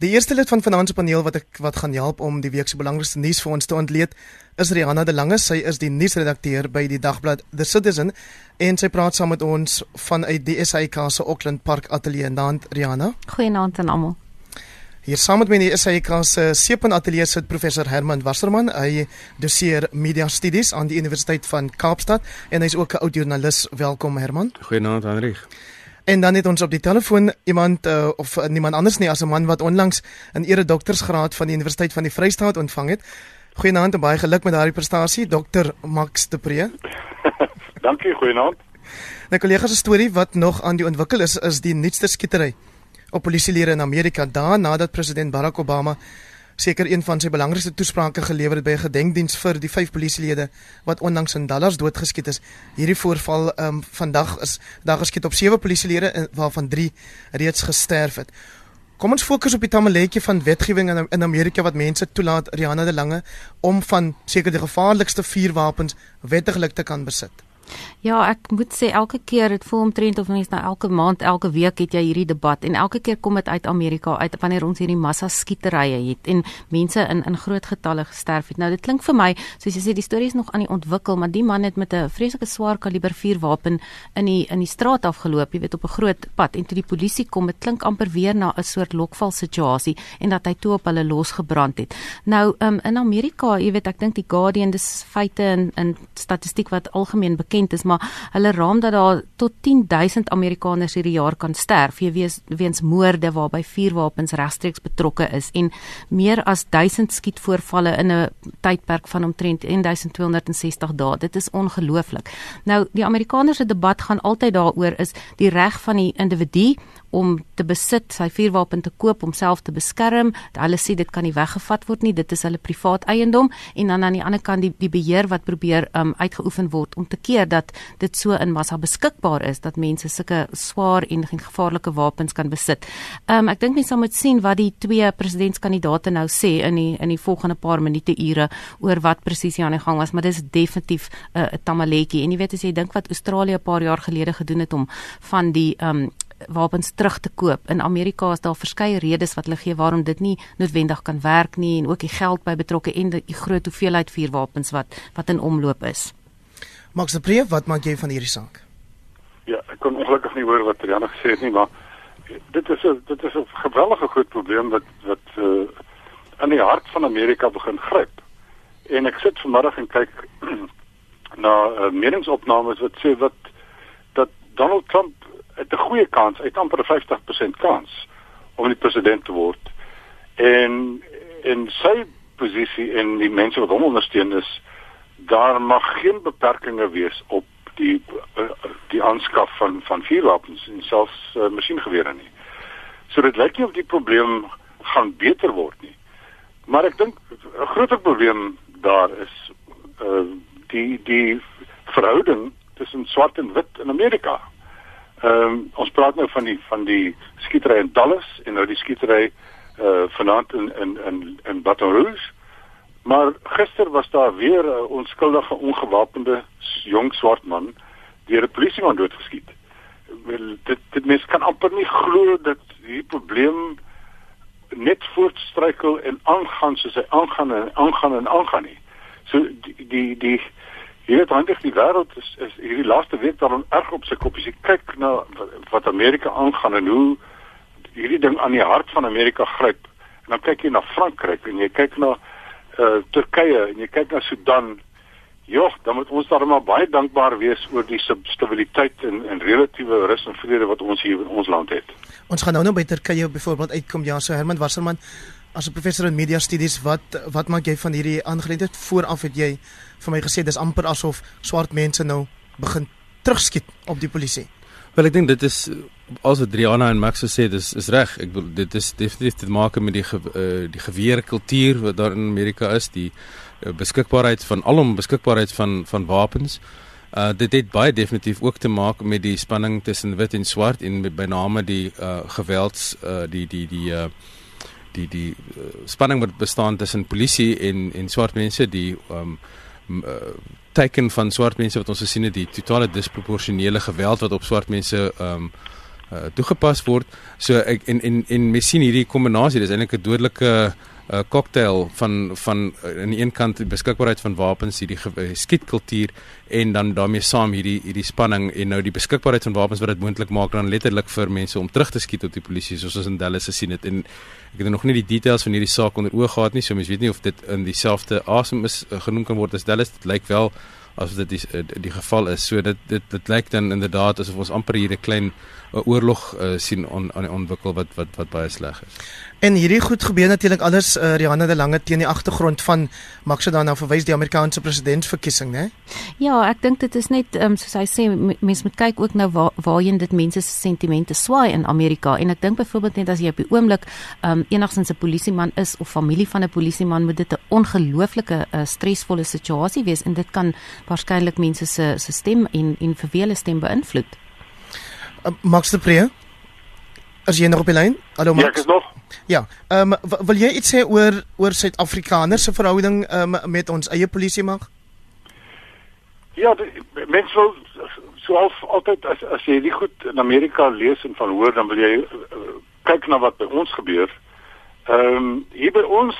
Die eerste lid van vanaand se paneel wat ek wat gaan help om die week se belangrikste nuus vir ons te ontleed, is Rihanna de Lange. Sy is die nuusredakteur by die dagblad The Citizen en sy praat saam met ons vanuit die SAK se Auckland Park Ateljee. Naand Rihanna. Goeienaand aan almal. Hier saam met my in die SAK se Seepunt Ateljee sit professor Herman Wasserman. Hy doseer media studies aan die Universiteit van Kaapstad en hy's ook 'n oud joernalis. Welkom Herman. Goeienaand Hendrik. En dan het ons op die telefoon iemand uh, of uh, niemand anders nie as 'n man wat onlangs 'n ere doktorsgraad van die Universiteit van die Vrystaat ontvang het. Goeienaand en baie geluk met daardie prestasie, Dr. Max de Pre. Dankie, goeienaand. Nou kollegas se storie wat nog aan die ontwikkel is is die nuutste skietery op polisielede in Amerika daarna dat president Barack Obama seker een van sy belangrikste toesprake gelewer het by 'n gedenkdiens vir die vyf polisielede wat onlangs in Dallas doodgeskiet is. Hierdie voorval ehm um, vandag is daar geskiet op sewe polisielede waarvan 3 reeds gesterf het. Kom ons fokus op die tamaletjie van wetgewing in, in Amerika wat mense toelaat Rihanna de Lange om van seker die gevaarlikste vuurwapens wettiglik te kan besit. Ja, ek moet sê elke keer dit voel omtrent of mense nou elke maand, elke week het jy hierdie debat en elke keer kom dit uit Amerika uit wanneer ons hierdie massa skieterye het en mense in in groot getalle gesterf het. Nou dit klink vir my soos jy sê die storie is nog aan die ontwikkel, maar die man het met 'n vreeslike swaar kaliber vuurwapen in die in die straat afgeloop, jy weet op 'n groot pad en toe die polisie kom, dit klink amper weer na 'n soort lokval situasie en dat hy toe op hulle losgebrand het. Nou um, in Amerika, jy weet ek dink die Guardian dis feite en in statistiek wat algemeen bekend bekend is, maar hulle raam dat daar tot 10000 Amerikaners hierdie jaar kan sterf weens weens moorde waarby vuurwapens regstreeks betrokke is en meer as 1000 skietvoorvalle in 'n tydperk van omtrent 1260 dae. Dit is ongelooflik. Nou die Amerikaners se debat gaan altyd daaroor is die reg van die individu om te besit, sy vuurwapen te koop om self te beskerm. Hulle sê dit kan nie weggevat word nie, dit is hulle privaat eiendom en dan aan die ander kant die die beheer wat probeer um uitgeoefen word om te keer dat dit so in massa beskikbaar is dat mense sulke swaar en gevaarlike wapens kan besit. Um ek dink mense moet sien wat die twee presidentskandidaate nou sê in die in die volgende paar minute ure oor wat presies hier aan die gang was, maar dis definitief 'n uh, tamaletjie. En jy weet as jy dink wat Australië 'n paar jaar gelede gedoen het om van die um wapens terug te koop. In Amerika is daar verskeie redes wat hulle gee waarom dit nie noodwendig kan werk nie en ook die geld by betrokke en die groot hoeveelheid vuurwapens wat wat in omloop is. Max de Preef, wat maak jy van hierdie saak? Ja, ek kon ongelukkig nie hoor wat Rianne gesê het nie, maar dit is 'n dit is 'n geweldige groot probleem wat wat uh in die hart van Amerika begin gryp. En ek sit vanmiddag en kyk na uh, meningsopnames wat sê wat dat Donald Trump het 'n goeie kans, hy het amper 'n 50% kans om die president te word. En in sy posisie en die mense wat hom ondersteun is, daar mag geen beperkings wees op die uh, die aanskaf van van vuurwapens en selfs uh, masjiengewere nie. So dit lyk nie of die probleem gaan beter word nie. Maar ek dink 'n groter probleem daar is uh die die verhouding tussen swart en wit in Amerika. Ehm um, ons praat nou van die van die skietery in Dallas en nou die skietery uh vanaand in in in in Baton Rouge. Maar gister was daar weer 'n onskuldige ongewapende jong swart man deur 'n polisieman doodgeskiet. Wel dit dit mens kan amper nie glo dat hierdie probleem net voortstruikel en aangaan soos hy aangaan en aangaan en aangaan nie. So die die die Jy weet handig die wêreld is, is hierdie laaste week daarom erg op sy kop as jy kyk na wat Amerika aangaan en hoe hierdie ding aan die hart van Amerika gryp. En dan kyk jy na Frankryk en jy kyk na uh Turkye en jy kyk na Sudan. Joh, dan moet ons daar maar baie dankbaar wees oor die stabiliteit en en relatiewe rus en vrede wat ons hier in ons land het. Ons gaan nou nou by Turkye byvoorbeeld uitkom ja, so Herman Wasserman as 'n professor in media studies, wat wat maak jy van hierdie aangeleentheid vooraf het jy vir my gesê dis amper asof swart mense nou begin terugskiet op die polisie. Wel ek dink dit is as Adriana en Max sê dis is reg. Ek bedoel dit is definitief te maak met die ge, uh, die geweer kultuur wat daar in Amerika is, die uh, beskikbaarheid van alom beskikbaarheid van van wapens. Uh dit het baie definitief ook te maak met die spanning tussen wit en swart en met byname die uh gewelds uh die die die uh die die uh, spanning wat bestaan tussen polisie en en swart mense die um uh, teken van swart mense wat ons gesien het die totale disproporsionele geweld wat op swart mense um uh, toegepas word. So ek en en en mens sien hierdie kombinasie, dis eintlik 'n dodelike 'n uh, cocktail van van uh, aan die een kant die beskikbaarheid van wapens, hierdie uh, skietkultuur en dan daarmee saam hierdie hierdie spanning en nou die beskikbaarheid van wapens wat dit moontlik maak dan letterlik vir mense om terug te skiet op die polisie soos ons in Dallas gesien het en ek het nog nie die details van hierdie saak onder oë gehad nie, so mens weet nie of dit in dieselfde asem is uh, genoem kan word as Dallas. Dit lyk wel as dit die, die, die geval is. So dit dit dit lyk dan inderdaad asof ons amper hier 'n klein oorlog uh, sien on, on ontwikkel wat wat wat baie sleg is. En hierdie goed gebeur natuurlik alles uh, Rihanna de Lange teen die agtergrond van Maxa dan nou verwys die Amerikaanse presidentsverkiesing, né? Ja, ek dink dit is net um, soos hy sê mense moet kyk ook nou waar waarheen dit mense se sentimente swaai in Amerika en ek dink byvoorbeeld net as jy op die oomblik um, enigstens 'n polisieman is of familie van 'n polisieman moet dit 'n ongelooflike uh, stresvolle situasie wees en dit kan waarskynlik mense se se stem en en verweele stem beïnvloed. Uh, Max de Pre. As jy nog op die lyn? Hallo Max. Ja, ek is nog. Ja. Ehm um, wil jy iets sê oor oor Suid-Afrikaners se verhouding um, met ons eie polisie mag? Ja, mense wil soos altyd as as jy die goed in Amerika lees en van hoor, dan wil jy uh, kyk na wat by ons gebeur. Ehm um, hier by ons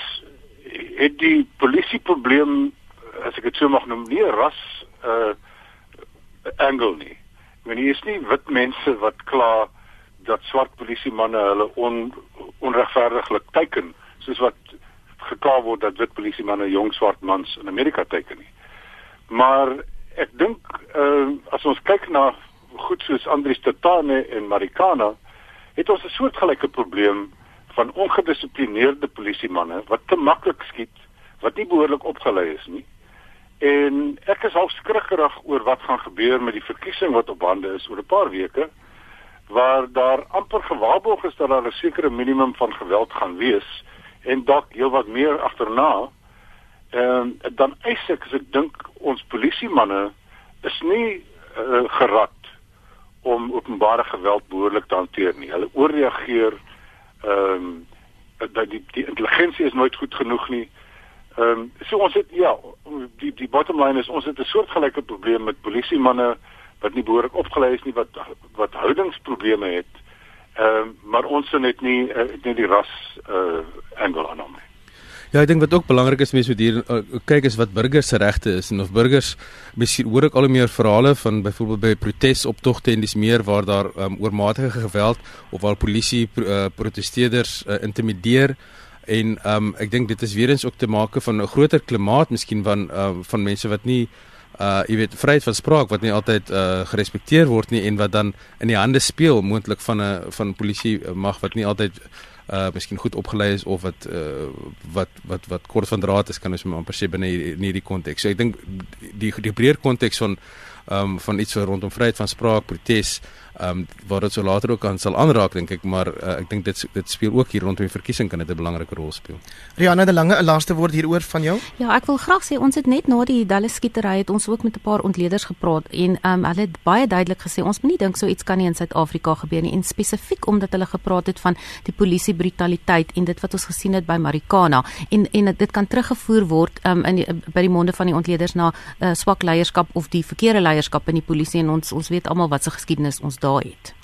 het die polisieprobleem as ek dit so mag noem, nie ras uh angle nie. Want hier is nie wit mense wat kla dat swart polisiemanne hulle on, onregverdiglik teiken, soos wat gekla word dat wit polisiemanne jong swart mans in Amerika teiken nie. Maar ek dink uh as ons kyk na goed soos Andries Tatane en Marikana, het ons 'n soortgelyke probleem van ongedissiplineerde polisiemanne wat te maklik skiet, wat nie behoorlik opgelei is nie. En ek is half skrikkerig oor wat gaan gebeur met die verkiesing wat op hande is oor 'n paar weke waar daar amper gewaarborg is dat daar 'n sekere minimum van geweld gaan wees en dalk heelwat meer agterna. Ehm dan eis ek as ek dink ons polisiemanne is nie uh, gerad om openbare geweld behoorlik te hanteer nie. Hulle ooreageer ehm um, dat die die intelligensie is nooit goed genoeg nie. Ehm um, so ons het ja, die die bottom line is ons het 'n soortgelyke probleem met polisiemanne wat nie behoorlik opgelei is nie wat wat houdingsprobleme het. Ehm um, maar ons het net nie uh, net die ras uh angle aan hom nie. Ja, ek dink wat ook belangrik is mense moet hier uh, kyk is wat burgers se regte is en of burgers miskien hoor ek al hoe meer verhale van byvoorbeeld by protesoptogte en dis meer waar daar um, oormatige geweld of waar polisie uh, protesteerders uh, intimideer en um, ek dink dit is weer eens ook te maak van 'n groter klimaat miskien van uh, van mense wat nie uh jy weet vryheid van spraak wat nie altyd uh gerespekteer word nie en wat dan in die hande speel moontlik van 'n van polisie mag wat nie altyd uh miskien goed opgelei is of wat uh wat wat wat kort van draad is kan ons maar amper sê binne in hierdie konteks. So ek dink die die breër konteks van um van iets rondom vryheid van spraak, protes ehm um, waar dit so later ook aan sal aanraak dink ek maar uh, ek dink dit dit speel ook hier rondom die verkiesing kan dit 'n belangrike rol speel. Rihanna de Lange 'n laaste woord hieroor van jou? Ja, ek wil graag sê ons het net na die Dallas skietery het ons ook met 'n paar ontleeders gepraat en ehm um, hulle het baie duidelik gesê ons moenie dink so iets kan nie in Suid-Afrika gebeur nie en spesifiek omdat hulle gepraat het van die polisie brutaliteit en dit wat ons gesien het by Marikana en en dit kan teruggevoer word ehm um, in die, by die monde van die ontleeders na uh, swak leierskap of die verkeerde leierskap in die polisie en ons ons weet almal wat se geskiedenis ons daar het.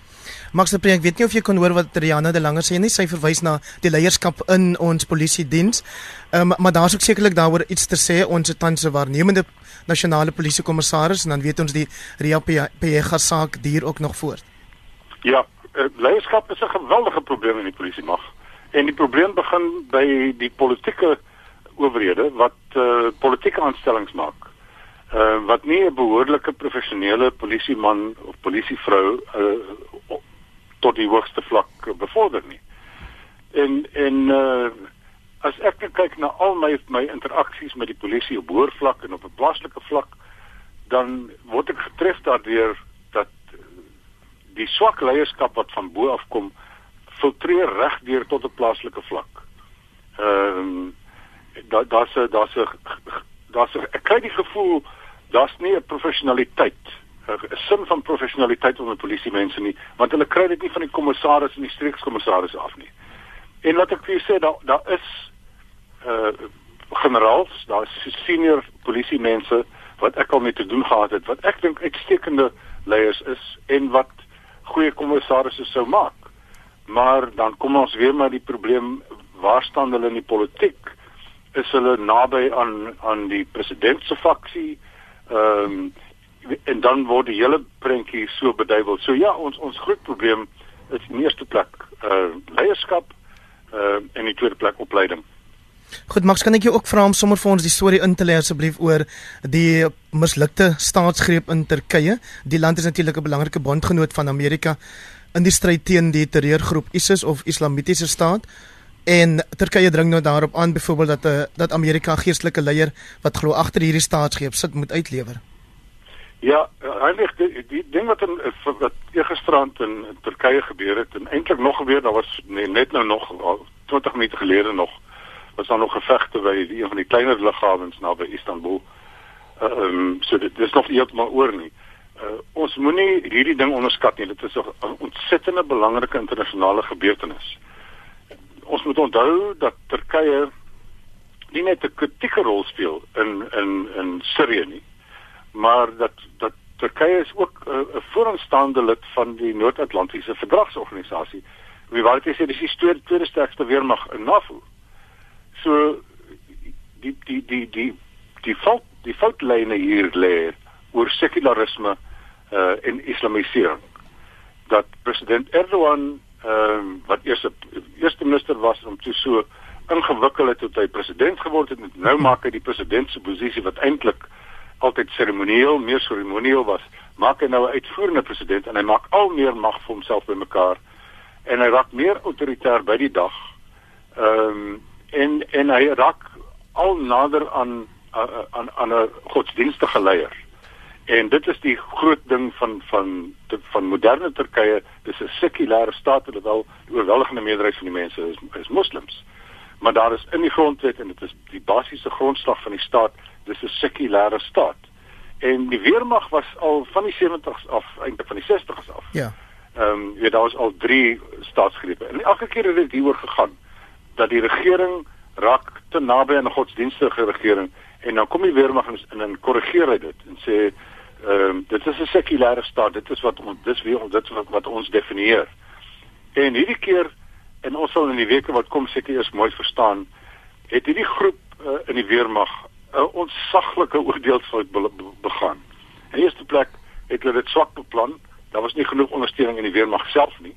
Max de Preek, weet nie of jy kon hoor wat Rihanna de Lange sê nie. Sy verwys na die leierskap in ons polisie diens. Ehm um, maar daar's ook sekerlik daaroor iets te sê. Ons het tans 'n waarnemende nasionale polisiekommissaris en dan weet ons die Ria Pega saak duur ook nog voort. Ja, uh, leierskap is 'n geweldige probleem in die polisie mag. En die probleem begin by die politieke owerhede wat uh, politieke aanstellings maak uh, wat nie 'n behoorlike professionele polisieman of polisievrou uh, tot die hoogste vlak bevorder nie. En en uh, as ek kyk na al my my interaksies met die polisie op hoër vlak en op 'n plaaslike vlak, dan word ek getref daardeur dat die swak leierskap wat van bo af kom filtreer reg deur tot 'n plaaslike vlak. Ehm um, daar daar's daar's 'n daar's ek kry die gevoel daar's nie 'n professionaliteit 'n sin van professionaliteit onder polisie mense nie want hulle kry dit nie van die kommissaris en die streekskommissaris af nie. En wat ek vir sê daar daar is uh generaals, daar is senior polisie mense wat ek al mee te doen gehad het wat ek dink uitstekende leiers is en wat goeie kommissarisse sou maak. Maar dan kom ons weer met die probleem waar staan hulle in die politiek? Is hulle naby aan aan die president se faksie? Ehm um, en dan word die hele prentjie so beduiwel. So ja, ons ons groot probleem is in eerste plek uh leierskap uh en in tweede plek opleiding. Goed, Max, kan ek jou ook vra om sommer vir ons die storie in te lê asseblief oor die mislukte staatsgreep in Turkye? Die land is natuurlik 'n belangrike bondgenoot van Amerika in die stryd teen die terreurgroep ISIS of Islamitiese Staat. En Turkye dring nou daarop aan byvoorbeeld dat 'n uh, dat Amerika geestelike leier wat glo agter hierdie staatsgreep sit moet uitlewer. Ja, eintlik die, die ding wat in wat eergisterand in, in Turkye gebeur het en eintlik nog gebeur, daar was nee, net nou nog 20 minute gelede nog was daar nog gevegte by die een van die kleiner lughawens naby Istanbul. Ehm uh, um, so dit is nog heeltemal oor nie. Uh, ons moenie hierdie ding onderskat nie. Dit is 'n ontsettende belangrike internasionale gebeurtenis. Ons moet onthou dat Turkye nie net 'n kritieke rol speel in in in Sirië nie, maar dat dat Turkye is ook 'n uh, vooraanstaande lid van die Noord-Atlantiese Verdragsorganisasie. Wie wou dit sê dis die tweede, tweede sterkste weermag in NAVO. So die die die die die fout die foutlyne hier lê oor sekularisme uh en islamisering. Dat president Erdogan ehm uh, wat eers 'n eerste minister was om toe so ingewikkeld het tot hy president geword het nou maak hy die president se posisie wat eintlik altyd seremonieel, meer seremonieel was, maak hy nou 'n uitvoerende president en hy maak al meer mag vir homself bymekaar en hy raak meer autoritair by die dag. Ehm um, en en hy raak al nader aan aan aan 'n godsdienstige leier. En dit is die groot ding van van van moderne Turkye, dis 'n sekulêre staat terwyl die oorweldigende meerderheid van die mense is is moslems. Maar daar is in die grondwet en dit is die basiese grondslag van die staat, dis 'n sekulêre staat. En die weermag was al van die 70s af, eintlik van die 60s af. Ja. Ehm um, jy weet daar was al 3 staatsgrepe. En elke keer het dit hieroor gegaan dat die regering raak te naby aan 'n godsdienstige regering en dan kom die weermag en korrigeer hy dit en sê ehm um, dit is 'n sekulêre staat. Dit is wat ons dis wie dit wat, wat ons definieer. En hierdie keer en ons sal in die weke wat kom seker eers mooi verstaan het hierdie groep uh, in die weermag 'n uh, ontsaglike oordeelsfout be be begaan. In eerste plek het hulle dit swak beplan. Daar was nie genoeg ondersteuning in die weermag self nie.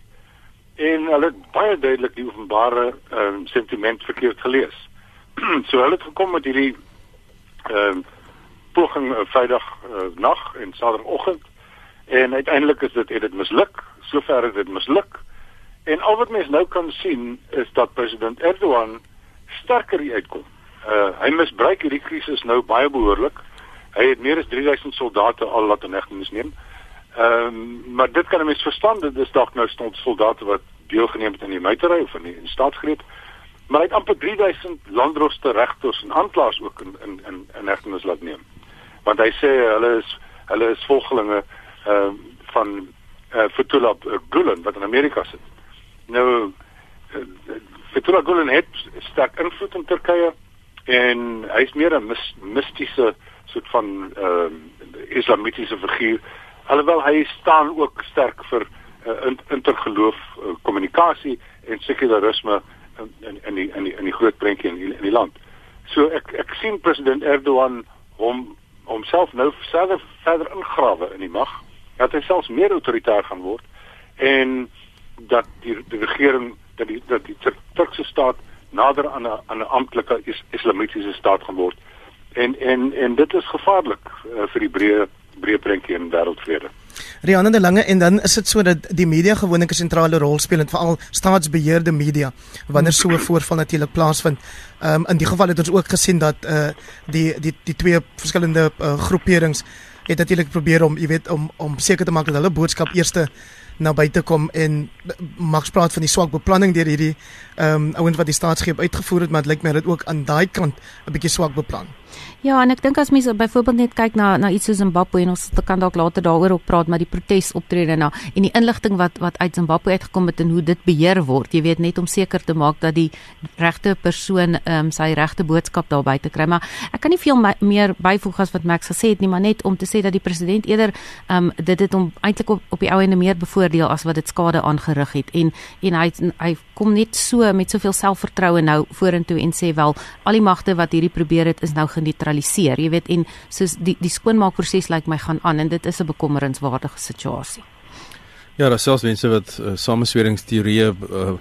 En hulle het baie duidelik die openbare ehm um, sentiment verkeerd gelees. so hulle het gekom met hierdie ehm um, poging uh, Vrydag uh, nag en Saterdagoggend en uiteindelik is dit het dit misluk. Sover het dit misluk. En al wat mense nou kan sien is dat president Erdogan sterker uitkom. Uh hy misbruik hierdie krisis nou baie behoorlik. Hy het meer as 3000 soldate al laat in hegtenis neem. Ehm um, maar dit kan 'n mens verstaan dit is dalk nou stond soldate wat deelgeneem het aan die muitery of aan die, staatsgreep. Maar hy het amper 3000 landroste regters en aanklaers ook in in in in hegtenis laat neem. Want hy sê hulle is hulle is volgelinge ehm uh, van eh uh, Fethullah Gulen wat in Amerika sit. Nou uh, Fethullah Gulen het sterk invloed in Turkye en hy's meer 'n mis, mistiese soort van ehm uh, islamitiese figuur alhoewel hy staan ook sterk vir uh, intergeloof uh, kommunikasie en sekularisme in in in die in die, in die groot prentjie in, in die land. So ek ek sien president Erdogan hom homself nou verder verder ingrawe in die mag. Dat hy selfs meer autoritair gaan word en dat die, die regering dat die dat die Turkse staat nader aan 'n aan 'n amptelike is, islamitiese staat gaan word. En en en dit is gevaarlik uh, vir die breë breë prentjie in wêreldvrede. Rianne de Lange en dan is dit so dat die media gewoonlik 'n sentrale rol speel en veral staatsbeheerde media wanneer so 'n voorval natuurlik plaasvind. Ehm um, in die geval het ons ook gesien dat eh uh, die die die twee verskillende uh, groeperings het natuurlik probeer om jy weet om om seker te maak dat hulle boodskap eerste na buite kom en Max praat van die swak beplanning deur hierdie ehm um, ouens wat die staatsgreep uitgevoer het maar dit lyk my dit ook aan daai kant 'n bietjie swak beplan. Ja, en ek dink as mense byvoorbeeld net kyk na na iets soos Zimbabwe en ons kan dalk later daaroor op praat, maar die protesoptrede nou en die inligting wat wat uit Zimbabwe uitgekom het en hoe dit beheer word, jy weet net om seker te maak dat die regte persoon ehm um, sy regte boodskap daar buite kry, maar ek kan nie veel meer byvoeg as wat Max gesê het nie, maar net om te sê dat die president eerder ehm um, dit het om eintlik op op die ou ende meer bevoordeel voordeel as wat dit skade aangerig het en en hy hy kom net so met soveel selfvertroue nou vorentoe en sê wel al die magte wat hierdie probeer het is nou geneutraliseer jy weet en soos die die skoonmaakproses lyk like my gaan aan en dit is 'n bekommerenswaardige situasie. Ja, daar selfs mense wat uh, samesweringsteorieë uh,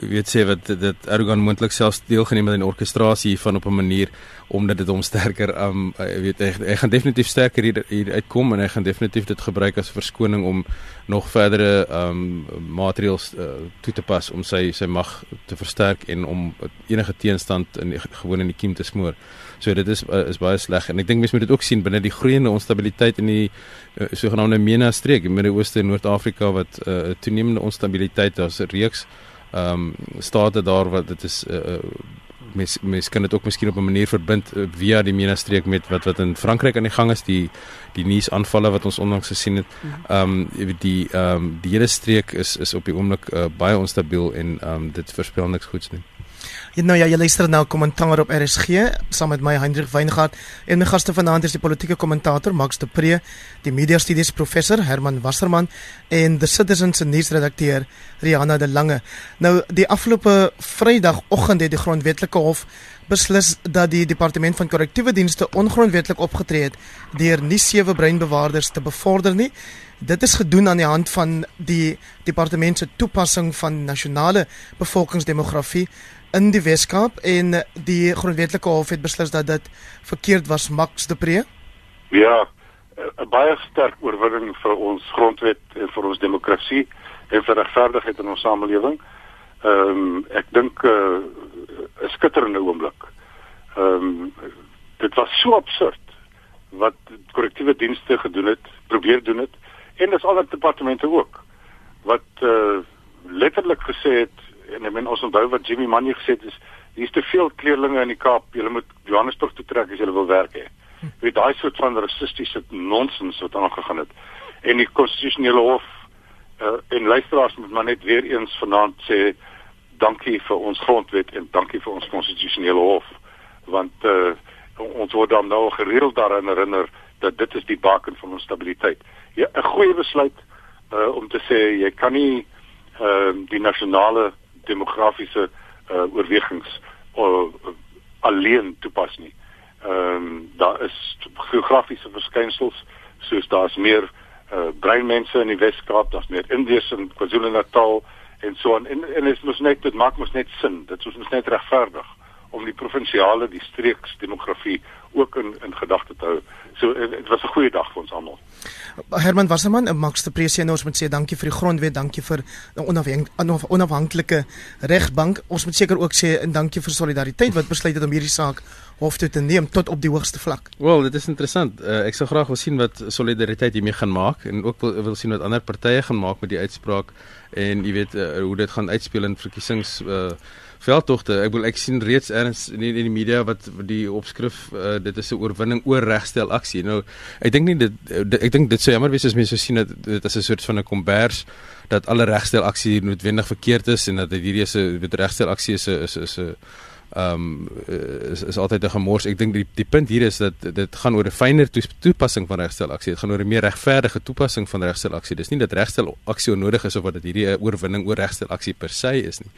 weet sê wat dit Erdogan moontlik selfs deelgeneem het in orkestrasie van op 'n manier omdat dit hom sterker um weet hy, hy gaan definitief sterker hier, hier uitkom en hy gaan definitief dit gebruik as verskoning om nog verdere um maatreëls uh, toe te pas om sy sy mag te versterk en om enige teenstand in gewoon in die kiem te smoor. So dit is uh, is baie sleg en ek dink mense moet dit ook sien binne die groeiende onstabiliteit in die uh, sogenaamde MENA streek in Midde-Ooste en Noord-Afrika wat 'n uh, toenemende onstabiliteit daar's 'n reeks ehm um, state daar wat dit is uh, mens mens kan dit ook miskien op 'n manier verbind uh, via die MENA streek met wat wat in Frankryk aan die gang is die die nuus aanvalle wat ons onlangs gesien het. Mhm. Ehm um, die ehm um, die hele streek is is op die oomblik uh, baie onstabiel en ehm um, dit voorspel niks goeds nie. Ja nou ja, jy luister nou kommentaar op RSG saam met my Hendrik Weingart en my gaste vanaand is die politieke kommentator Max de Pre, die media studies professor Herman Wasserman en the Citizens nuusredakteur Rihanna de Lange. Nou die afgelope Vrydagoggend het die grondwetlike hof beslis dat die departement van korrektiewe dienste ongrondwetlik opgetree het deur nie sewe breinbewaarders te bevorder nie. Dit is gedoen aan die hand van die departement se toepassing van nasionale bevolkingsdemografie in die Weskaap en die grondwetlike hof het beslis dat dit verkeerd was Max de Pre. Ja, 'n baie sterk oorwinning vir ons grondwet en vir ons demokrasie en vir regverdigheid in ons samelewing. Ehm um, ek dink 'n uh, skitterende oomblik. Ehm um, dit was so absurd wat korrektiewe dienste gedoen het, probeer doen het en dis die departemente ook wat uh, letterlik gesê het en ek meen ons onthou wat Jimmy Manny gesê het is hier's te veel kleerlinge in die Kaap. Julle moet Johannesburg toe trek as julle wil werk hê. Wie daai soort van rassistiese nonsens wat aangegaan het. En die konstitusionele hof uh, en luisteraars moet maar net weer eens vanaand sê dankie vir ons grondwet en dankie vir ons konstitusionele hof want uh, ons word dan nou gereeld daaraan herinner dat dit is die baken van ons stabiliteit. Ja, 'n goeie besluit uh, om te sê jy kan nie uh, die nasionale demografiese uh, oorwegings uh, alleen toepas nie. Ehm um, daar is geografiese verskynsels soos daar's meer uh, breinmense in die Wes-Kaap, daar's meer Indiërs in KwaZulu-Natal en so aan en en dit moet net dit maak mos net sin. Dit moet net regverdig om die provinsiale, die streeks demografie ook in in gedagte te hou. So dit was 'n goeie dag vir ons almal. Herman Wasserman, Max de Presie en ons moet sê dankie vir die grondwet, dankie vir 'n onafhanklike onafhanklike regbank. Ons moet seker ook sê en dankie vir solidariteit wat besluit het om hierdie saak hof toe te neem tot op die hoogste vlak. Wel, dit is interessant. Uh, ek sou graag wil sien wat solidariteit hiermee gaan maak en ook wil, wil sien wat ander partye gaan maak met die uitspraak en jy weet uh, hoe dit gaan uitspeel in verkiesings uh, veldtogte. Ek wil ek sien reeds erns in die, in die media wat die opskrif uh, dit is 'n oorwinning oor regstel aksie. Nou ek dink nie dit, dit ek dink dit sou jammer wees as mense sien dat dit as 'n soort van 'n kombers dat alle regstel aksie noodwendig verkeerd is en dat dit hierdie is 'n regstel aksie is 'n is 'n ehm um, is is altyd 'n gemors. Ek dink die die punt hier is dat dit gaan oor 'n fyner toepassing van regstel aksie. Dit gaan oor 'n meer regverdige toepassing van regstel aksie. Dis nie dat regstel aksie onnodig is of wat dit hierdie 'n oorwinning oor regstel aksie per se is nie.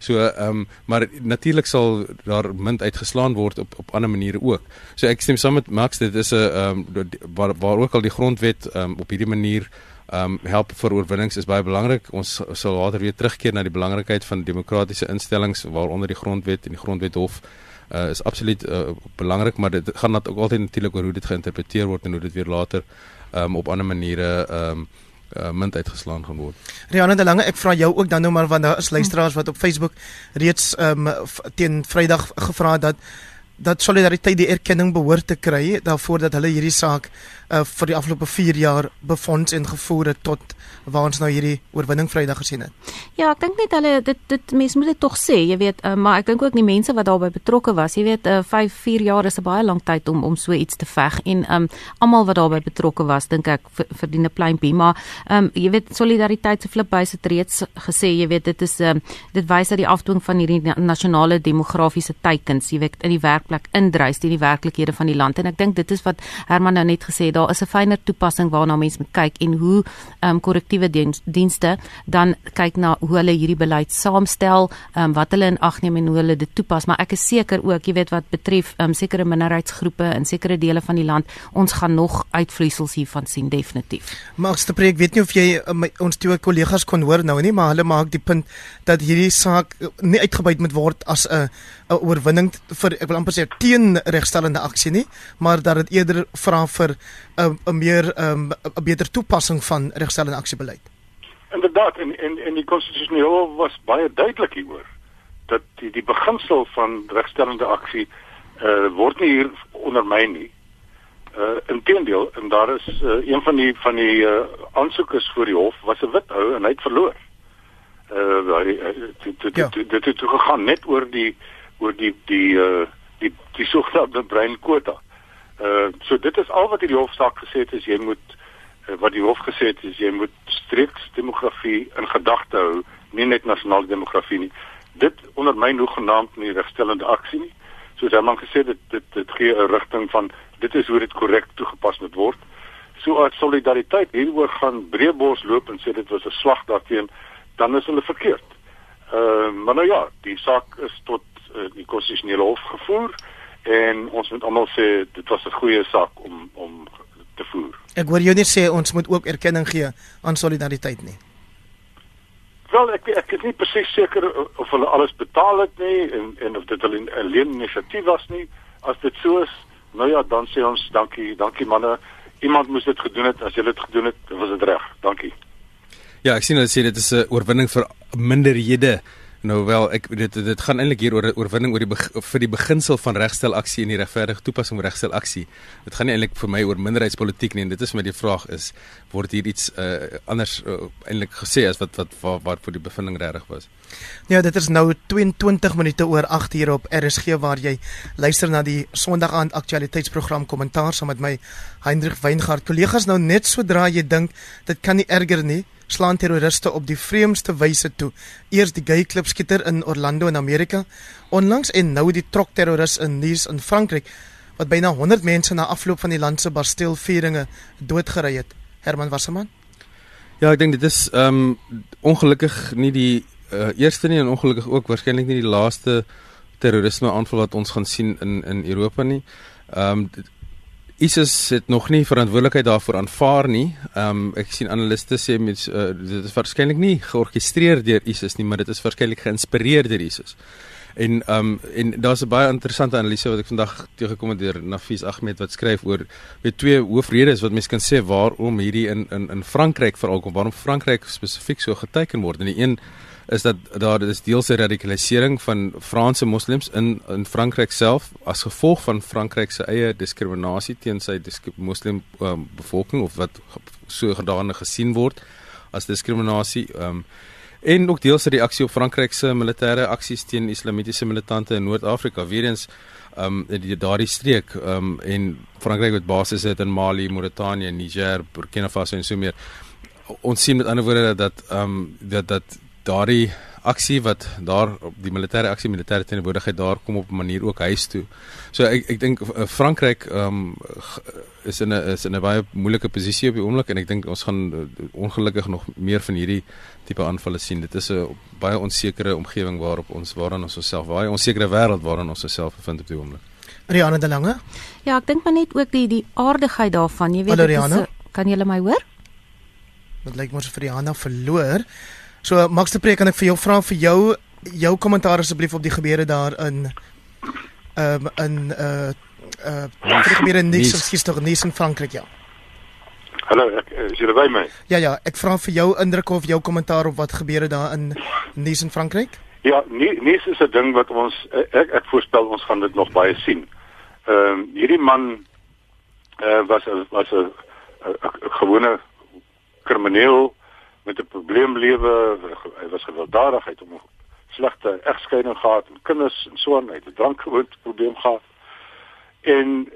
So ehm um, maar natuurlik sal daar munt uitgeslaan word op op ander maniere ook. So ek stem saam met Max dit is 'n ehm um, waar waar ook al die grondwet ehm um, op hierdie manier ehm um, help vir oorwinnings is baie belangrik. Ons sal later weer terugkeer na die belangrikheid van demokratiese instellings waaronder die grondwet en die grondwethof uh, is absoluut uh, belangrik maar dit gaan ook altyd natuurlik oor hoe dit geïnterpreteer word en hoe dit weer later ehm um, op ander maniere ehm um, uh, munt uitgeslaan gaan word. Rihanna de Lange, ek vra jou ook dan nou maar want daar is luisteraars wat op Facebook reeds um, teen Vrydag gevra het dat dat solidariteit die erkenning behoort te kry daarvoor dat hulle hierdie saak uh, vir die afgelope 4 jaar befonds en gevoer het tot waar ons nou hierdie oorwinning Vrydag gesien het. Ja, ek dink net hulle dit dit mense moet dit tog sê, jy weet, uh, maar ek dink ook die mense wat daarbey betrokke was, jy weet, 5 uh, 4 jaar is 'n baie lang tyd om om so iets te veg en um almal wat daarbey betrokke was, dink ek verdien 'n pleintjie, maar um jy weet solidariteit se flipbuis het reeds gesê, jy weet, dit is um dit wys dat die afdwing van hierdie nasionale demografiese teikens, jy weet, in die werk werklik indrys teen die werklikhede van die land. En ek dink dit is wat Herman nou net gesê het daar is 'n fyner toepassing waarna mense moet kyk en hoe ehm um, korrektiewe dienste dan kyk na hoe hulle hierdie beleid saamstel ehm um, wat hulle in ag neem en hoe hulle dit toepas. Maar ek is seker ook jy weet wat betref ehm um, sekere minderheidsgroepe in sekere dele van die land ons gaan nog uitvloeisels hiervan sien definitief. Maar ek spreek weet nie of jy uh, my, ons twee kollegas kon hoor nou nie maar hulle maak die punt dat hierdie saak nie uitgebuit moet word as 'n 'n oorwinning vir ek wil amper sê teen regstellende aksie nie, maar dat dit eerder vra vir 'n 'n meer 'n 'n beter toepassing van regstellende aksiebeleid. Inderdaad en en en die konstitusionele hof was baie duidelik hieroor dat die die beginsel van regstellende aksie uh word nie hier ondermyn nie. Uh inteendeel en daar is uh, een van die van die uh, aansoekers voor die hof was 'n wit ou en hy het verloor uh dit het toe gegaan net oor die oor die die uh die die sogenaamde breinkwota. Uh so dit is al wat die hofsaak gesê het is jy moet uh, wat die hof gesê het is jy moet streeks demografie in gedagte hou, nie net nasionale demografie nie. Dit ondermyn hoe genaamd nie regstellende aksie nie. Soos hy man gesê dit dit dit gee 'n rigting van dit is hoe dit korrek toegepas moet word. So as solidariteit hieroor gaan breëbos loop en sê dit was 'n slag daarteen dan is hulle verkeerd. Ehm uh, maar nou ja, die saak is tot uh, die konstitusionele hof gevoer en ons moet almal sê dit was 'n goeie saak om om te voer. Ek hoor jou net sê ons moet ook erkenning gee aan solidariteit nie. Wel ek ek is nie presies seker of hulle alles betaal het nie en en of dit 'n leen inisiatief was nie. As dit so is, nou ja, dan sê ons dankie, dankie manne. Iemand moes dit gedoen het. As jy dit gedoen het, was dit reg. Dankie. Ja, ek sien hulle sê dit is 'n oorwinning vir minderhede. Nou wel, ek dit dit gaan eintlik hier oor 'n oorwinning oor die vir die beginsel van regstel aksie en die regverdige toepassing van regstel aksie. Dit gaan nie eintlik vir my oor minderheidspolitiek nie en dit is my die vraag is word hier iets uh, anders uh, eintlik gesê as wat wat wat, wat vir die bevinding regtig was. Ja, dit is nou 22 minute oor 8 hier op RSG waar jy luister na die Sondag aand aktualiteitsprogram kommentaar saam met my Hendrik Weingart. Kollegas nou net sodra jy dink dit kan nie erger nie slaan terroriste op die vreemdste wyse toe. Eers die gay klub skieter in Orlando in Amerika, onlangs en nou die trok terroris in Nice in Frankryk wat byna 100 mense na afloop van die land se Bastille vieringe doodgery het. Herman Wasserman? Ja, ek dink dit is ehm um, ongelukkig nie die uh, eerste nie en ongelukkig ook waarskynlik nie die laaste terrorisme aanval wat ons gaan sien in in Europa nie. Ehm um, ISIS het nog nie verantwoordelikheid daarvoor aanvaar nie. Ehm um, ek sien analiste sê mens uh, dit is waarskynlik nie georkestreer deur ISIS nie, maar dit is waarskynlik geïnspireer deur ISIS. En ehm um, en daar's 'n baie interessante analise wat ek vandag teëgekom het deur Nafis Ahmed wat skryf oor weet twee hoofredes wat mense kan sê waarom hierdie in in in Frankryk veral kom waarom Frankryk spesifiek so geteken word. En die een is dat daar is deels 'n radikalisering van Franse moslems in in Frankryk self as gevolg van Frankryk se eie diskriminasie teen sy moslim um, bevolking of wat so gedane gesien word as diskriminasie um, en ook deels 'n reaksie op Frankryk se militêre aksies teen islamitiese militante in Noord-Afrika. Weer eens um die daardie streek um en Frankryk het basisse het in Mali, Mauritanië, Niger, Burkina Faso en so meer. Ons sien met ander woorde dat um dat dat daardie aksie wat daar op die militêre aksie militêre teenwoordigheid daar kom op 'n manier ook huis toe. So ek ek dink uh, Frankryk ehm um, is in 'n is in 'n baie moeilike posisie op die oomblik en ek dink ons gaan uh, ongelukkig nog meer van hierdie tipe aanvalle sien. Dit is 'n baie onsekere omgewing waarop ons waaraan ons osself baie onsekere wêreld waarin ons osself bevind op die oomblik. Riana de Lange? Ja, ek dink maar net ook die die aardigheid daarvan, jy weet dit is kan jy my hoor? Dit lyk mos vir Riana verloor. So Max de Preek kan ek vir jou vra vir jou jou kommentaar asseblief op die gebeure daar in ehm um, in uh uh die gebeure in Nice, skielik tog Nice in Frankryk ja. Hallo, ek is jy by my? Ja ja, ek vra vir jou indruk of jou kommentaar op wat gebeure daar in Nice in Frankryk? Ja, Nice is 'n ding wat ons ek ek voorspel ons gaan dit nog baie sien. Ehm um, hierdie man uh was was 'n gewone krimineel met 'n probleem lewe, hy was gewelddadig, hy het 'n slegte egskeiding gehad en kinders en so aan, hy het 'n drankgewoonte probleem gehad. En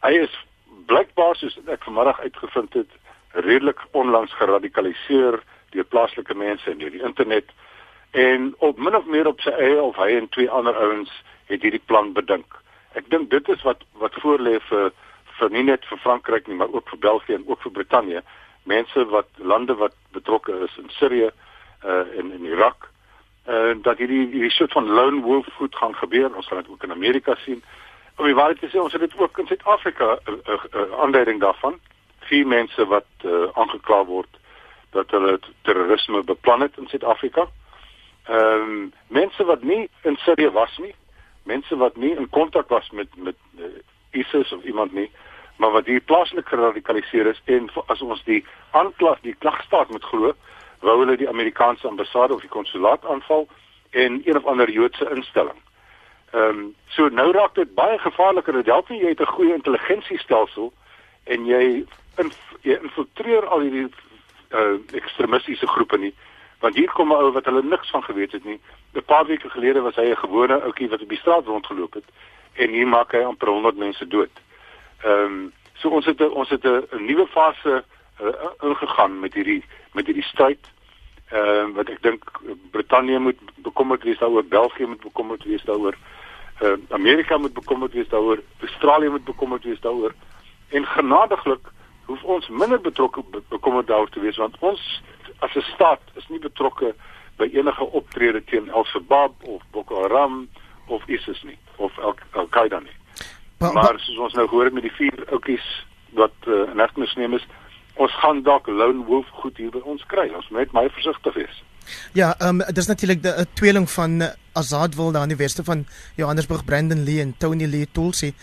hy is blykbaar soos ek vanmiddag uitgevind het, redelik onlangs geradikaliseer deur plaaslike mense en deur die internet en op min of meer op sy eie of hy en twee ander ouens het hierdie plan bedink. Ek dink dit is wat wat voorlê vir vir nie net vir Frankryk nie, maar ook vir België en ook vir Brittanje. Mense wat lande wat betrokke is in Sirië uh en in Irak uh dat hierdie hierdie soort van lone wolf goed gaan gebeur. Ons gaan dit ook in Amerika sien. Om die waarheid te sê, ons het dit ook in Suid-Afrika 'n uh, uh, uh, aanduiding daarvan. Vier mense wat uh, aangekla word dat hulle terrorisme beplan het in Suid-Afrika. Ehm um, mense wat nie in Sirië was nie, mense wat nie in kontak was met met uh, ISIS of iemand nie, maar wat hier plaaslik geradikaliseer is en as ons die aanklag, die klagstaat moet glo, wou hulle die Amerikaanse ambassade of die konsulaat aanval en een of ander Joodse instelling. Ehm um, so nou raak dit baie gevaarliker. Dit help nie jy het 'n goeie intelligensiestelsel en jy in, jy infiltreer al hierdie uh, ekstremistiese groepe nie want hier kom 'n ou wat hulle niks van geweet het nie. 'n Paar weke gelede was hy 'n gewone ouetjie wat op die straat rondgeloop het en hier maak hy amper 100 mense dood. Ehm um, so ons het ons het 'n nuwe fase uh, ingegaan met hierdie met hierdie stryd. Ehm uh, wat ek dink Brittanje moet bekommerd wees daaroor, België moet bekommerd wees daaroor. Ehm uh, Amerika moet bekommerd wees daaroor, Australië moet bekommerd wees daaroor. En genadiglik hoef ons minder betrokke bekommerd daaroor te wees want ons as 'n staat is nie betrokke by enige optrede teen Al-Shabaab of Boko Haram of ISIS nie of Al-Qaeda nie. Ba, ba, maar soos ons nou gehoor het met die vier oudjies wat uh, in hegtenis neem is, ons gaan dalk lone wolf goed hier by ons kry. Ons moet baie versigtig wees. Ja, ehm um, dis natuurlik 'n tweeling van uh, Azad wil daar in die weste van Johannesburg Brandon Lee en Tony Lee Tulsi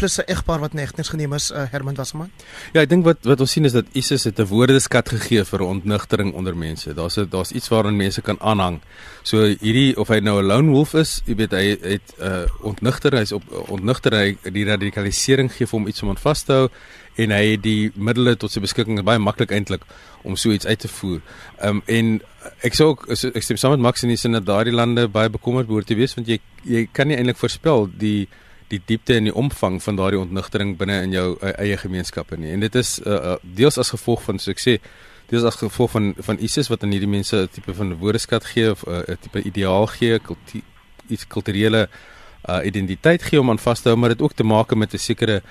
plus 'n egpaar wat negtens geneem is, uh, Herman Wasserman. Ja, ek dink wat wat ons sien is dat ISIS het 'n woordeskat gegee vir ontnigtering onder mense. Daar's 'n daar's iets waaraan mense kan aanhang. So hierdie of hy nou 'n lone wolf is, jy weet hy het 'n uh, ontnigter, hy's op ontnigter hy die radikalisering gee vir hom iets om aan vas te hou en hy het die middele tot sy beskikking baie maklik eintlik om so iets uit te voer. Ehm um, en ek sê ook ek stem saam met Max en dis in dat daardie lande baie bekommerd behoort te wees want jy jy kan nie eintlik voorspel die die diepte en die omvang van daardie ontnigtering binne in jou uh, eie gemeenskappe nie. En dit is uh, deels as gevolg van so ek sê deels as gevolg van van ISIS wat aan hierdie mense 'n tipe van woordeskat gee of 'n uh, tipe ideaal gee, kultuur iets kulturele uh, identiteit gee om aan vas te hou, maar dit ook te maak met 'n sekere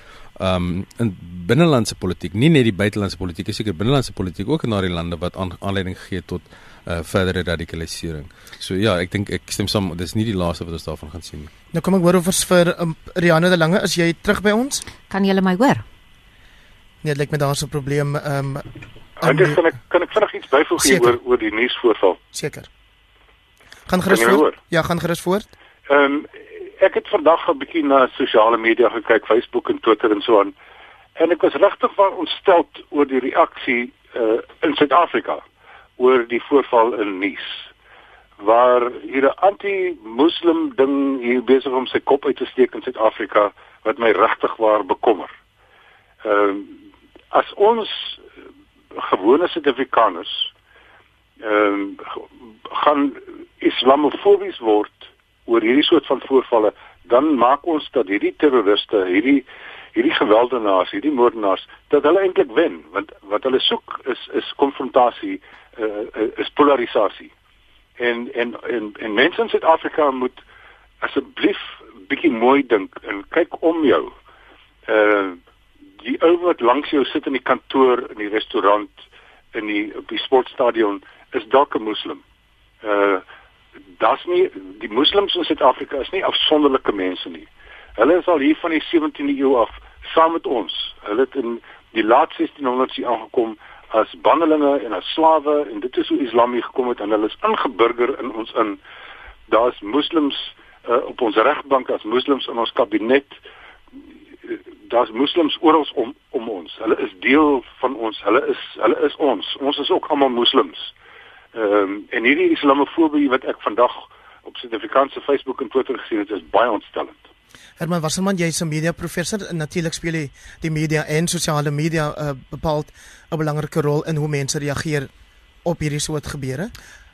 um in binnelandse politiek, nie net die buitelandse politiek, seker binnelandse politiek ook in daardie lande wat aan, aanleiding gee tot uh, verdere radikalisering. So ja, ek dink ek stem saam, dis nie die laaste wat ons daarvan gaan sien nie. Nou kom ek hoor of vir um, Rianne de Lange, is jy terug by ons? Kan jy my hoor? Nee, dit lyk my daar's 'n probleem. Um Ek dink kan ek kan ek vinnig iets byvoeg hier oor oor die nuusvoorval. Seker. Gaan gerus voort. Ja, gaan gerus voort. Ehm um, ek het vandag 'n bietjie na sosiale media gekyk, Facebook en Twitter en so aan. En ek was regtig wel ontstel oor die reaksie uh in Suid-Afrika oor die voorval in Nice waar hier 'n anti-moslim ding hier besig om sy kop uit te steek in Suid-Afrika wat my regtig waar bekommer. Ehm uh, as ons gewone Suid-Afrikaners ehm uh, gaan islamofobies word oor hierdie soort van voorvalle, dan maak ons dat hierdie terroriste, hierdie hierdie gewelddenaars, hierdie moordenaars, dat hulle eintlik wen, want wat hulle soek is is konfrontasie uh, is polarisasie. En en en en mense in Suid-Afrika moet asseblief bietjie mooi dink en kyk om jou. Uh die ou wat langs jou sit in die kantoor, in die restaurant, in die op die sportstadion is dalk 'n moslim. Uh das nie die moslems in Suid-Afrika is nie afsonderlike mense nie. Hulle is al hier van die 17de eeu af saam met ons. Hulle het in die laat 1600s hier aangekom as bannelinge en as slawe en dit is hoe Islam hier gekom het en hulle is ingeburger in ons in. Daar's moslems uh, op ons regbank as moslems in ons kabinet. Daar's moslems oral om om ons. Hulle is deel van ons. Hulle is hulle is ons. Ons is ook almal moslems. Ehm um, en hierdie islamofobie wat ek vandag op Suid-Afrikaanse Facebook en Twitter gesien het, is baie ontstellend. Herman Wasserman, jy's 'n media professor en natuurlik speel jy die media en sosiale media uh, bepaal 'n belangrike rol in hoe mense reageer op hierdie soort gebeure.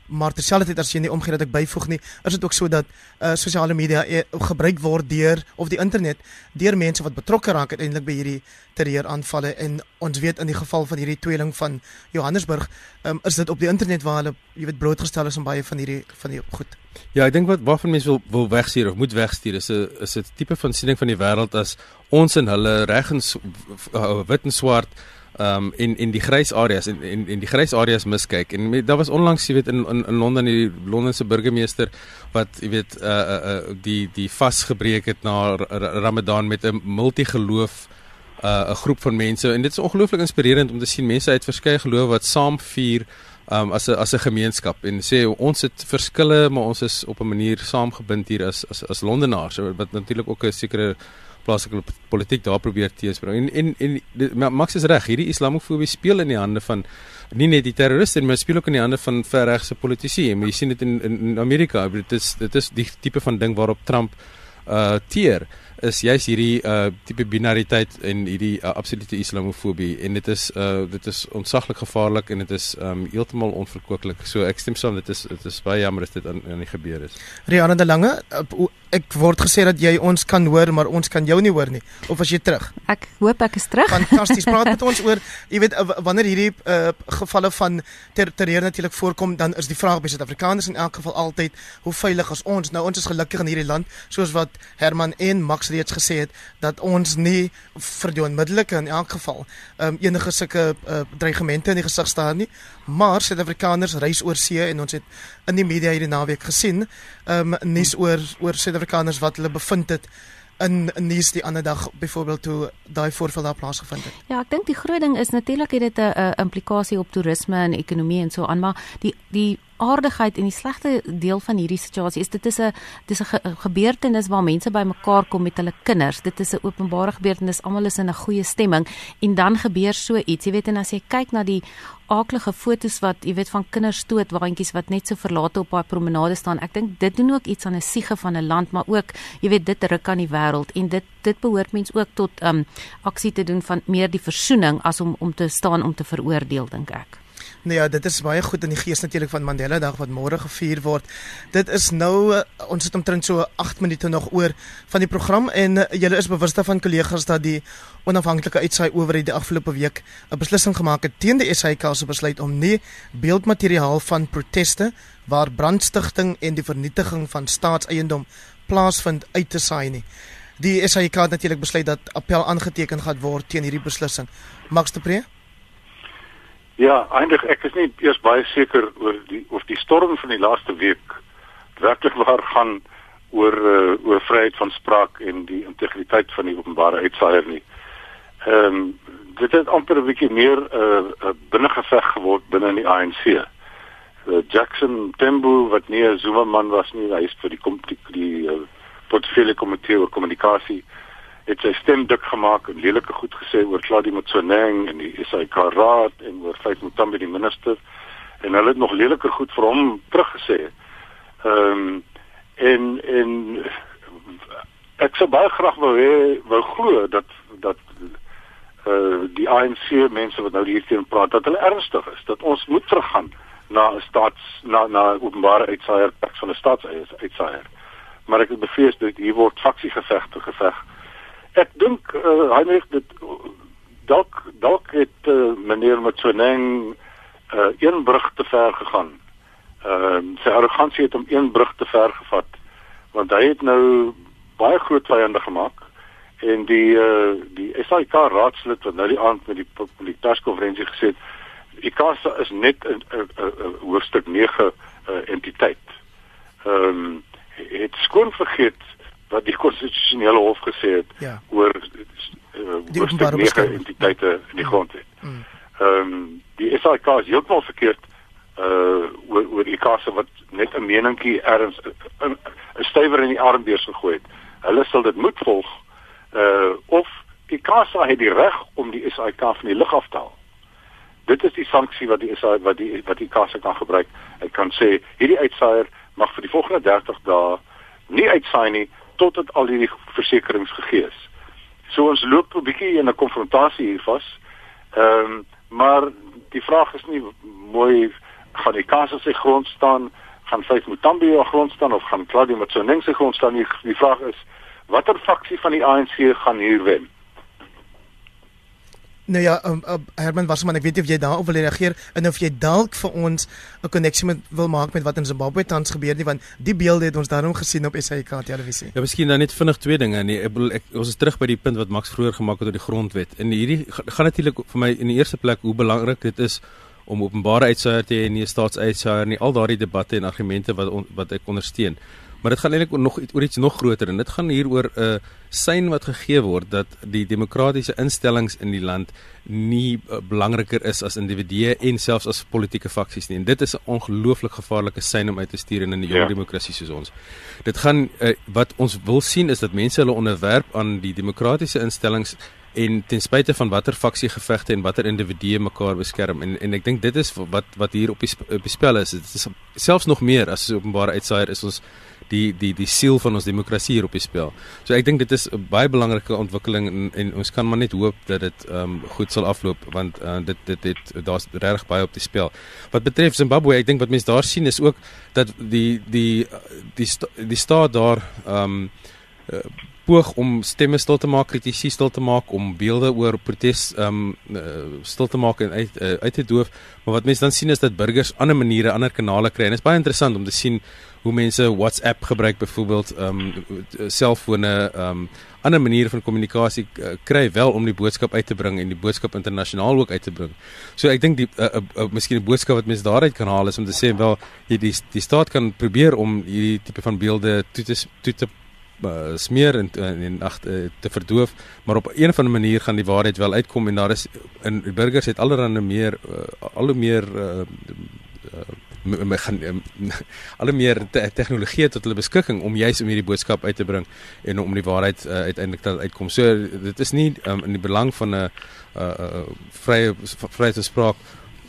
Maar terselfdertyd as jy nie omgee dat ek byvoeg nie, is dit ook so dat uh, sosiale media uh, gebruik word deur of die internet deur mense wat betrokke raak uiteindelik by hierdie terreuraanvalle en ons weet in die geval van hierdie tweeling van Johannesburg, um, is dit op die internet waar hulle jy weet blootgestel is aan baie van hierdie van die goed. Ja, ek dink wat waarvan mense wil wil wegstuur of moet wegstuur is 'n is 'n tipe van siening van die wêreld as ons en hulle reg en wit en swart um in in die grys areas en in in die grys areas miskyk. En daar was onlangs jy weet in in, in Londen die Londense burgemeester wat jy weet uh uh, uh die die vasgebreek het na Ramadan met 'n multigeloof uh 'n groep van mense. En dit is ongelooflik inspirerend om te sien mense uit verskeie gelowe wat saam vier um as 'n as 'n gemeenskap. En sê ons het verskille maar ons is op 'n manier saamgebind hier as as as Londenaars wat natuurlik ook 'n sekere plaaslike politiek daar probeer teesbring. En en, en Max is reg, hierdie islamofobie speel in die hande van nie net die terroriste maar speel ook in die hande van verregse politici. En jy sien dit in in Amerika, dit is dit is die tipe van ding waarop Trump uh teer is juist hierdie uh tipe binariteit en hierdie uh, absolute islamofobie en dit is uh dit is ontsaglik gevaarlik en dit is um heeltemal onverkooklik. So ek stem saam dit is dit is baie jammer as dit aan aan die gebeur is. Rianne de Lange, ek word gesê dat jy ons kan hoor maar ons kan jou nie hoor nie. Of as jy terug? Ek hoop ek is terug. Fantasties. Praat met ons oor jy weet wanneer hierdie uh gevalle van ter terreur natuurlik voorkom dan is die vraag by Suid-Afrikaners in elk geval altyd hoe veilig is ons? Nou ons is gelukkig in hierdie land soos wat Herman en Max reeds gesê het dat ons nie vir die onmiddellike in elk geval um, enige sulke uh, dreigemente in die gesig staan nie. Maar Suid-Afrikaners reis oor see en ons het in die media hierdie naweek gesien um, nuus oor oor Suid-Afrikaners wat hulle bevind het in nuus die ander dag byvoorbeeld toe daai voorval daar plaasgevind het. Ja, ek dink die groot ding is natuurlik het dit 'n implikasie op toerisme en ekonomie en so aan, maar die die aardigheid en die slegte deel van hierdie situasie is dit is 'n dis 'n ge gebeurtenis waar mense bymekaar kom met hulle kinders. Dit is 'n openbare gebeurtenis. Almal is in 'n goeie stemming en dan gebeur so iets. Jy weet en as jy kyk na die aaklige fotos wat jy weet van kinders stoot waantjies wat net so verlate op daai promenade staan. Ek dink dit doen ook iets aan 'n siege van 'n land, maar ook jy weet dit ruk aan die wêreld en dit dit behoort mens ook tot um aksie te doen van meer die versoening as om om te staan om te veroordeel dink ek. Nee ja, dit is baie goed in die gees natuurlik van Mandela Dag wat môre gevier word. Dit is nou uh, ons het omtrent so 8 minute nog oor van die program en uh, julle is bewus daarvan kollegas dat die onafhanklike uitsaai oor die afgelope week 'n beslissing gemaak het teen die SAIK se besluit om nie beeldmateriaal van proteste waar brandstigting en die vernietiging van staatseiendom plaasvind uit te saai nie. Die SAIK het natuurlik besluit dat appel aangeteken gaan word teen hierdie beslissing. Max de Pre Ja, eintlik ek is nie eers baie seker oor die of die storm van die laaste week werklik waar gaan oor uh, oor vryheid van spraak en die integriteit van die openbare uitsaier nie. Ehm um, dit het amper 'n bietjie meer 'n uh, uh, binnengeveg geword binne in die ANC. Uh, Jackson Tembo wat nie 'n Zuma man was nie, hy is vir die kom die, die uh, portefeulje komitee oor kommunikasie het sy stem dik gemaak en lelike goed gesê oor Claudie Motsoeneng en die SAIK raad en oor Faith Mutambi die minister en hulle het nog leliker goed vir hom teruggesê. Ehm um, en en ek sou baie graag wou hê wou glo dat dat eh uh, die ANC mense wat nou hierteen praat dat hulle ernstig is dat ons moet teruggaan na 'n staats na na openbare uitsaaier van 'n staatsuitsaier. Maar ek bevrees dat hier word faksiegevegte geveg. ek dink uh, Heinrich dit dalk dalk het uh, meneer Mtsoneng uh, een brug te ver gegaan. Ehm uh, sy arrogansie het hom een brug te ver gevat want hy het nou baie groot vyande gemaak en die uh, die SAIK raadslid wat nou die aand met die politiekonferensie gesê het ICASA is net 'n hoofstuk 9 uh, entiteit. Ehm um, het skoon vergeet wat die konstitusionele hof gesê het ja. oor uh, die openbare entiteite in die grondwet. Mm. Mm. Ehm um, die SAK is heeltemal verkeerd uh oor oor die kasse wat net 'n meningkie erns 'n stywer in die armbeurs gegooi het. Hulle sal dit moet volg uh of die kasse het die reg om die SAK van die lug af te haal. Dit is die sanksie wat die SAK wat die wat die kasse kan gebruik. Hy kan sê hierdie uitsaaier mag vir die volgende 30 dae nie uitsaai nie totdat al hierdie versekerings gegee is. So ons loop 'n bietjie in 'n konfrontasie hier vas. Ehm um, maar die vraag is nie mooi gaan die Kasa se grond staan, gaan Faith Mutambi op grond staan of gaan Claudia Motsoeneng se grond staan? Die, die vraag is watter faksie van die ANC gaan hier wen? Nou ja, um, uh, Herman Wasserman, ek weet nie of jy daarop wil reageer en of jy dalk vir ons 'n koneksie met wil maak met wat in Zimbabwe tans gebeur nie want die beelde het ons daarom gesien op SAK televisie. Ja, miskien dan net vinnig twee dinge. Nee, ek bedoel ek ons is terug by die punt wat Max vroeër gemaak het oor die grondwet. En hierdie gaan natuurlik vir my in die eerste plek hoe belangrik dit is om openbare uitsaier te hê en nie staatsuitsaier nie. Al daardie debatte en argumente wat on, wat ek ondersteun. Maar dit gaan eintlik nog oor iets nog groter en dit gaan hier oor 'n uh, sein wat gegee word dat die demokratiese instellings in die land nie uh, belangriker is as individue en selfs as politieke faksies nie. En dit is 'n ongelooflik gevaarlike sein om uit te stuur in 'n jong ja. demokrasie soos ons. Dit gaan uh, wat ons wil sien is dat mense hulle onderwerp aan die demokratiese instellings en ten spyte van watter faksie gevegte en watter individue mekaar beskerm en en ek dink dit is wat wat hier op die, op die spel is. Dit is selfs nog meer as 'n openbare uitsaier is ons die die die siel van ons demokrasie hier op die spel. So ek dink dit is 'n baie belangrike ontwikkeling en, en ons kan maar net hoop dat dit ehm um, goed sal afloop want uh, dit dit het daar's regtig baie op die spel. Wat betref Zimbabwe, ek dink wat mense daar sien is ook dat die die die die, die staat daar ehm um, uh, poog om stemme stil te maak, kritisie stil te maak, om beelde oor protes um, uh, stil te maak en uit uh, uit te doof. Maar wat mense dan sien is dat burgers ander maniere, ander kanale kry. En dit is baie interessant om te sien hoe mense WhatsApp gebruik byvoorbeeld um, selfone um, ander maniere van kommunikasie uh, kry wel om die boodskap uit te bring en die boodskap internasionaal ook uit te bring. So ek dink die uh, uh, uh, miskien 'n boodskap wat mense daaruit kan haal is om te sê wel jy die die staat kan probeer om hierdie tipe van beelde toe te toe te uh, smeer en en ag uh, te verdoof, maar op 'n of ander manier gaan die waarheid wel uitkom en daar is in burgers het allerhande meer uh, al hoe meer uh, uh, gaan um, al hoe meer te tegnologie tot hulle beskikking om juis om hierdie boodskap uit te bring en om die waarheid uh, uiteindelik te uitkom. So dit is nie um, in die belang van 'n uh, uh, vrye vrye spraak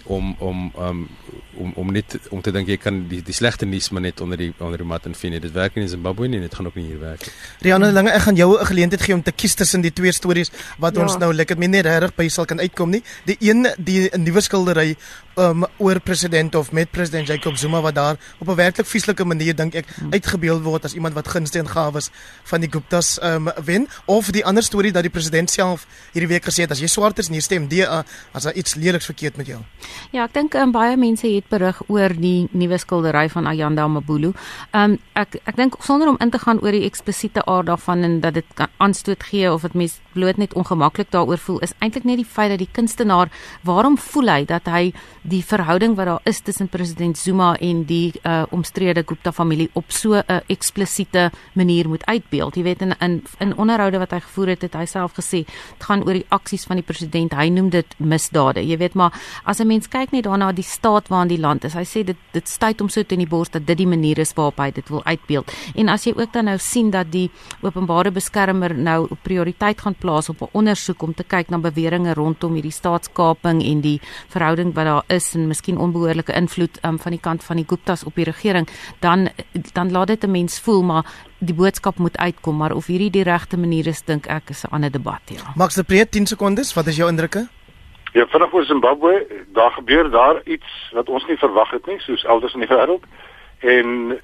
om om um, om om net om te dink jy kan die die slegte nuus maar net onder die onder die mat invien. Dit werk nie in Zimbabwe nie, dit gaan ook nie hier werk nie. Rianne Lange, ek gaan jou 'n geleentheid gee om te kies tussen die twee stories wat ja. ons nou lekker min net reg by sal kan uitkom nie. Die een die 'n nuwe skildery um, oor president of met president Jacob Zuma wat daar op 'n werklik vieslike manier dink ek hmm. uitgebeeld word as iemand wat gunste en gawes van die Guptas um, wen of die ander storie dat die president self hierdie week gesê het as jy swart is en jy stem DA as daar iets leliks verkeerd met jou. Ja, ek dink um, baie mense het berig oor die nuwe skildery van Ayanda Mabulu. Um ek ek dink sonder om in te gaan oor die eksplisiete aard daarvan en dat dit kan aanstoot gee of dit mens bloot net ongemaklik daaroor voel, is eintlik net die feit dat die kunstenaar, waarom voel hy dat hy die verhouding wat daar is tussen president Zuma en die uh omstrede Gupta familie op so 'n uh, eksplisiete manier moet uitbeeld. Jy weet in in in onderhoude wat hy gevoer het, het hy self gesê dit gaan oor die aksies van die president. Hy noem dit misdade. Jy weet maar as 'n mens kyk net daarna die staat waarin die land is, hy sê dit dit stuit hom so teen die bors dat dit die manier is waarop hy dit wil uitbeeld. En as jy ook dan nou sien dat die openbare beskermer nou prioriteit gaan plaas op 'n ondersoek om te kyk na beweringe rondom hierdie staatskaping en die verhouding wat daar is en miskien onbehoorlike invloed um, van die kant van die Guptas op die regering, dan dan laat dit 'n mens voel maar die boodskap moet uitkom, maar of hierdie die regte manier is, dink ek is 'n ander debat, ja. Max de Preet 10 sekondes, wat is jou indrukke? Ja, vinnig oor Zimbabwe, daar gebeur daar iets wat ons nie verwag het nie, soos elders in die wêreld. En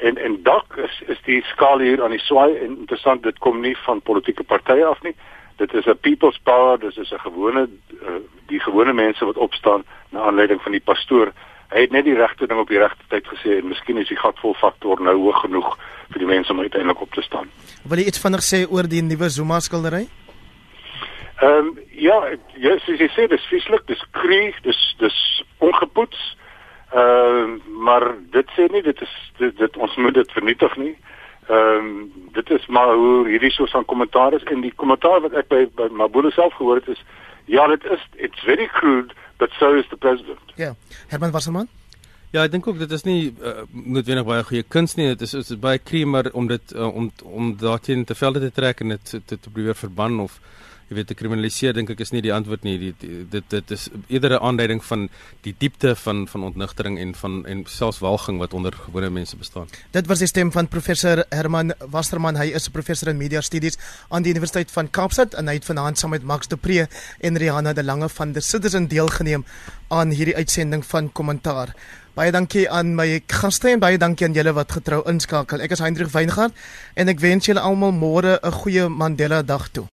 en en dalk is is die skaal hier aan die swaai. En interessant dit kom nie van politieke partye af nie. Dit is 'n people's power. Dis is 'n gewone uh, die gewone mense wat opstaan na aanleiding van die pastoor. Hy het net die regte ding op die regte tyd gesê en miskien is die gatvol faktor nou hoog genoeg vir die mense om uiteindelik op te staan. Wil jy iets vinnig sê oor die nuwe Zuma skildery? Ehm um, ja ja soos jy sê dis vieslik dis kreeg dis dis ongepoets ehm uh, maar dit sê nie dit is dit, dit ons moet dit vernietig nie Ehm um, dit is maar hoe hierdie soort van kommentaar is en die kommentaar wat ek by by Mabule self gehoor het is ja dit is it's very crude but so is the president. Ja. Herman Wasserman? Ja, ek dink ook dit is nie uh, noodwendig baie goeie kuns nie. Dit is is baie kremer om dit uh, om om daarteen te velde te trek en dit te, te, te probeer verban of jy weet te kriminaliseer dink ek is nie die antwoord nie. Die, die, dit dit is eerder 'n aanduiding van die diepte van van ontnigtering en van en selfs walging wat onder gewone mense bestaan. Dit was die stem van professor Herman Wasserman. Hy is 'n professor in media studies aan die Universiteit van Kaapstad en hy het vanaand saam met Max de Pre en Rihanna de Lange van The Citizen deelgeneem aan hierdie uitsending van kommentaar. Baie dankie aan my gaste en baie dankie aan julle wat getrou inskakel. Ek is Hendrik Weingart en ek wens julle almal môre 'n goeie Mandela dag toe.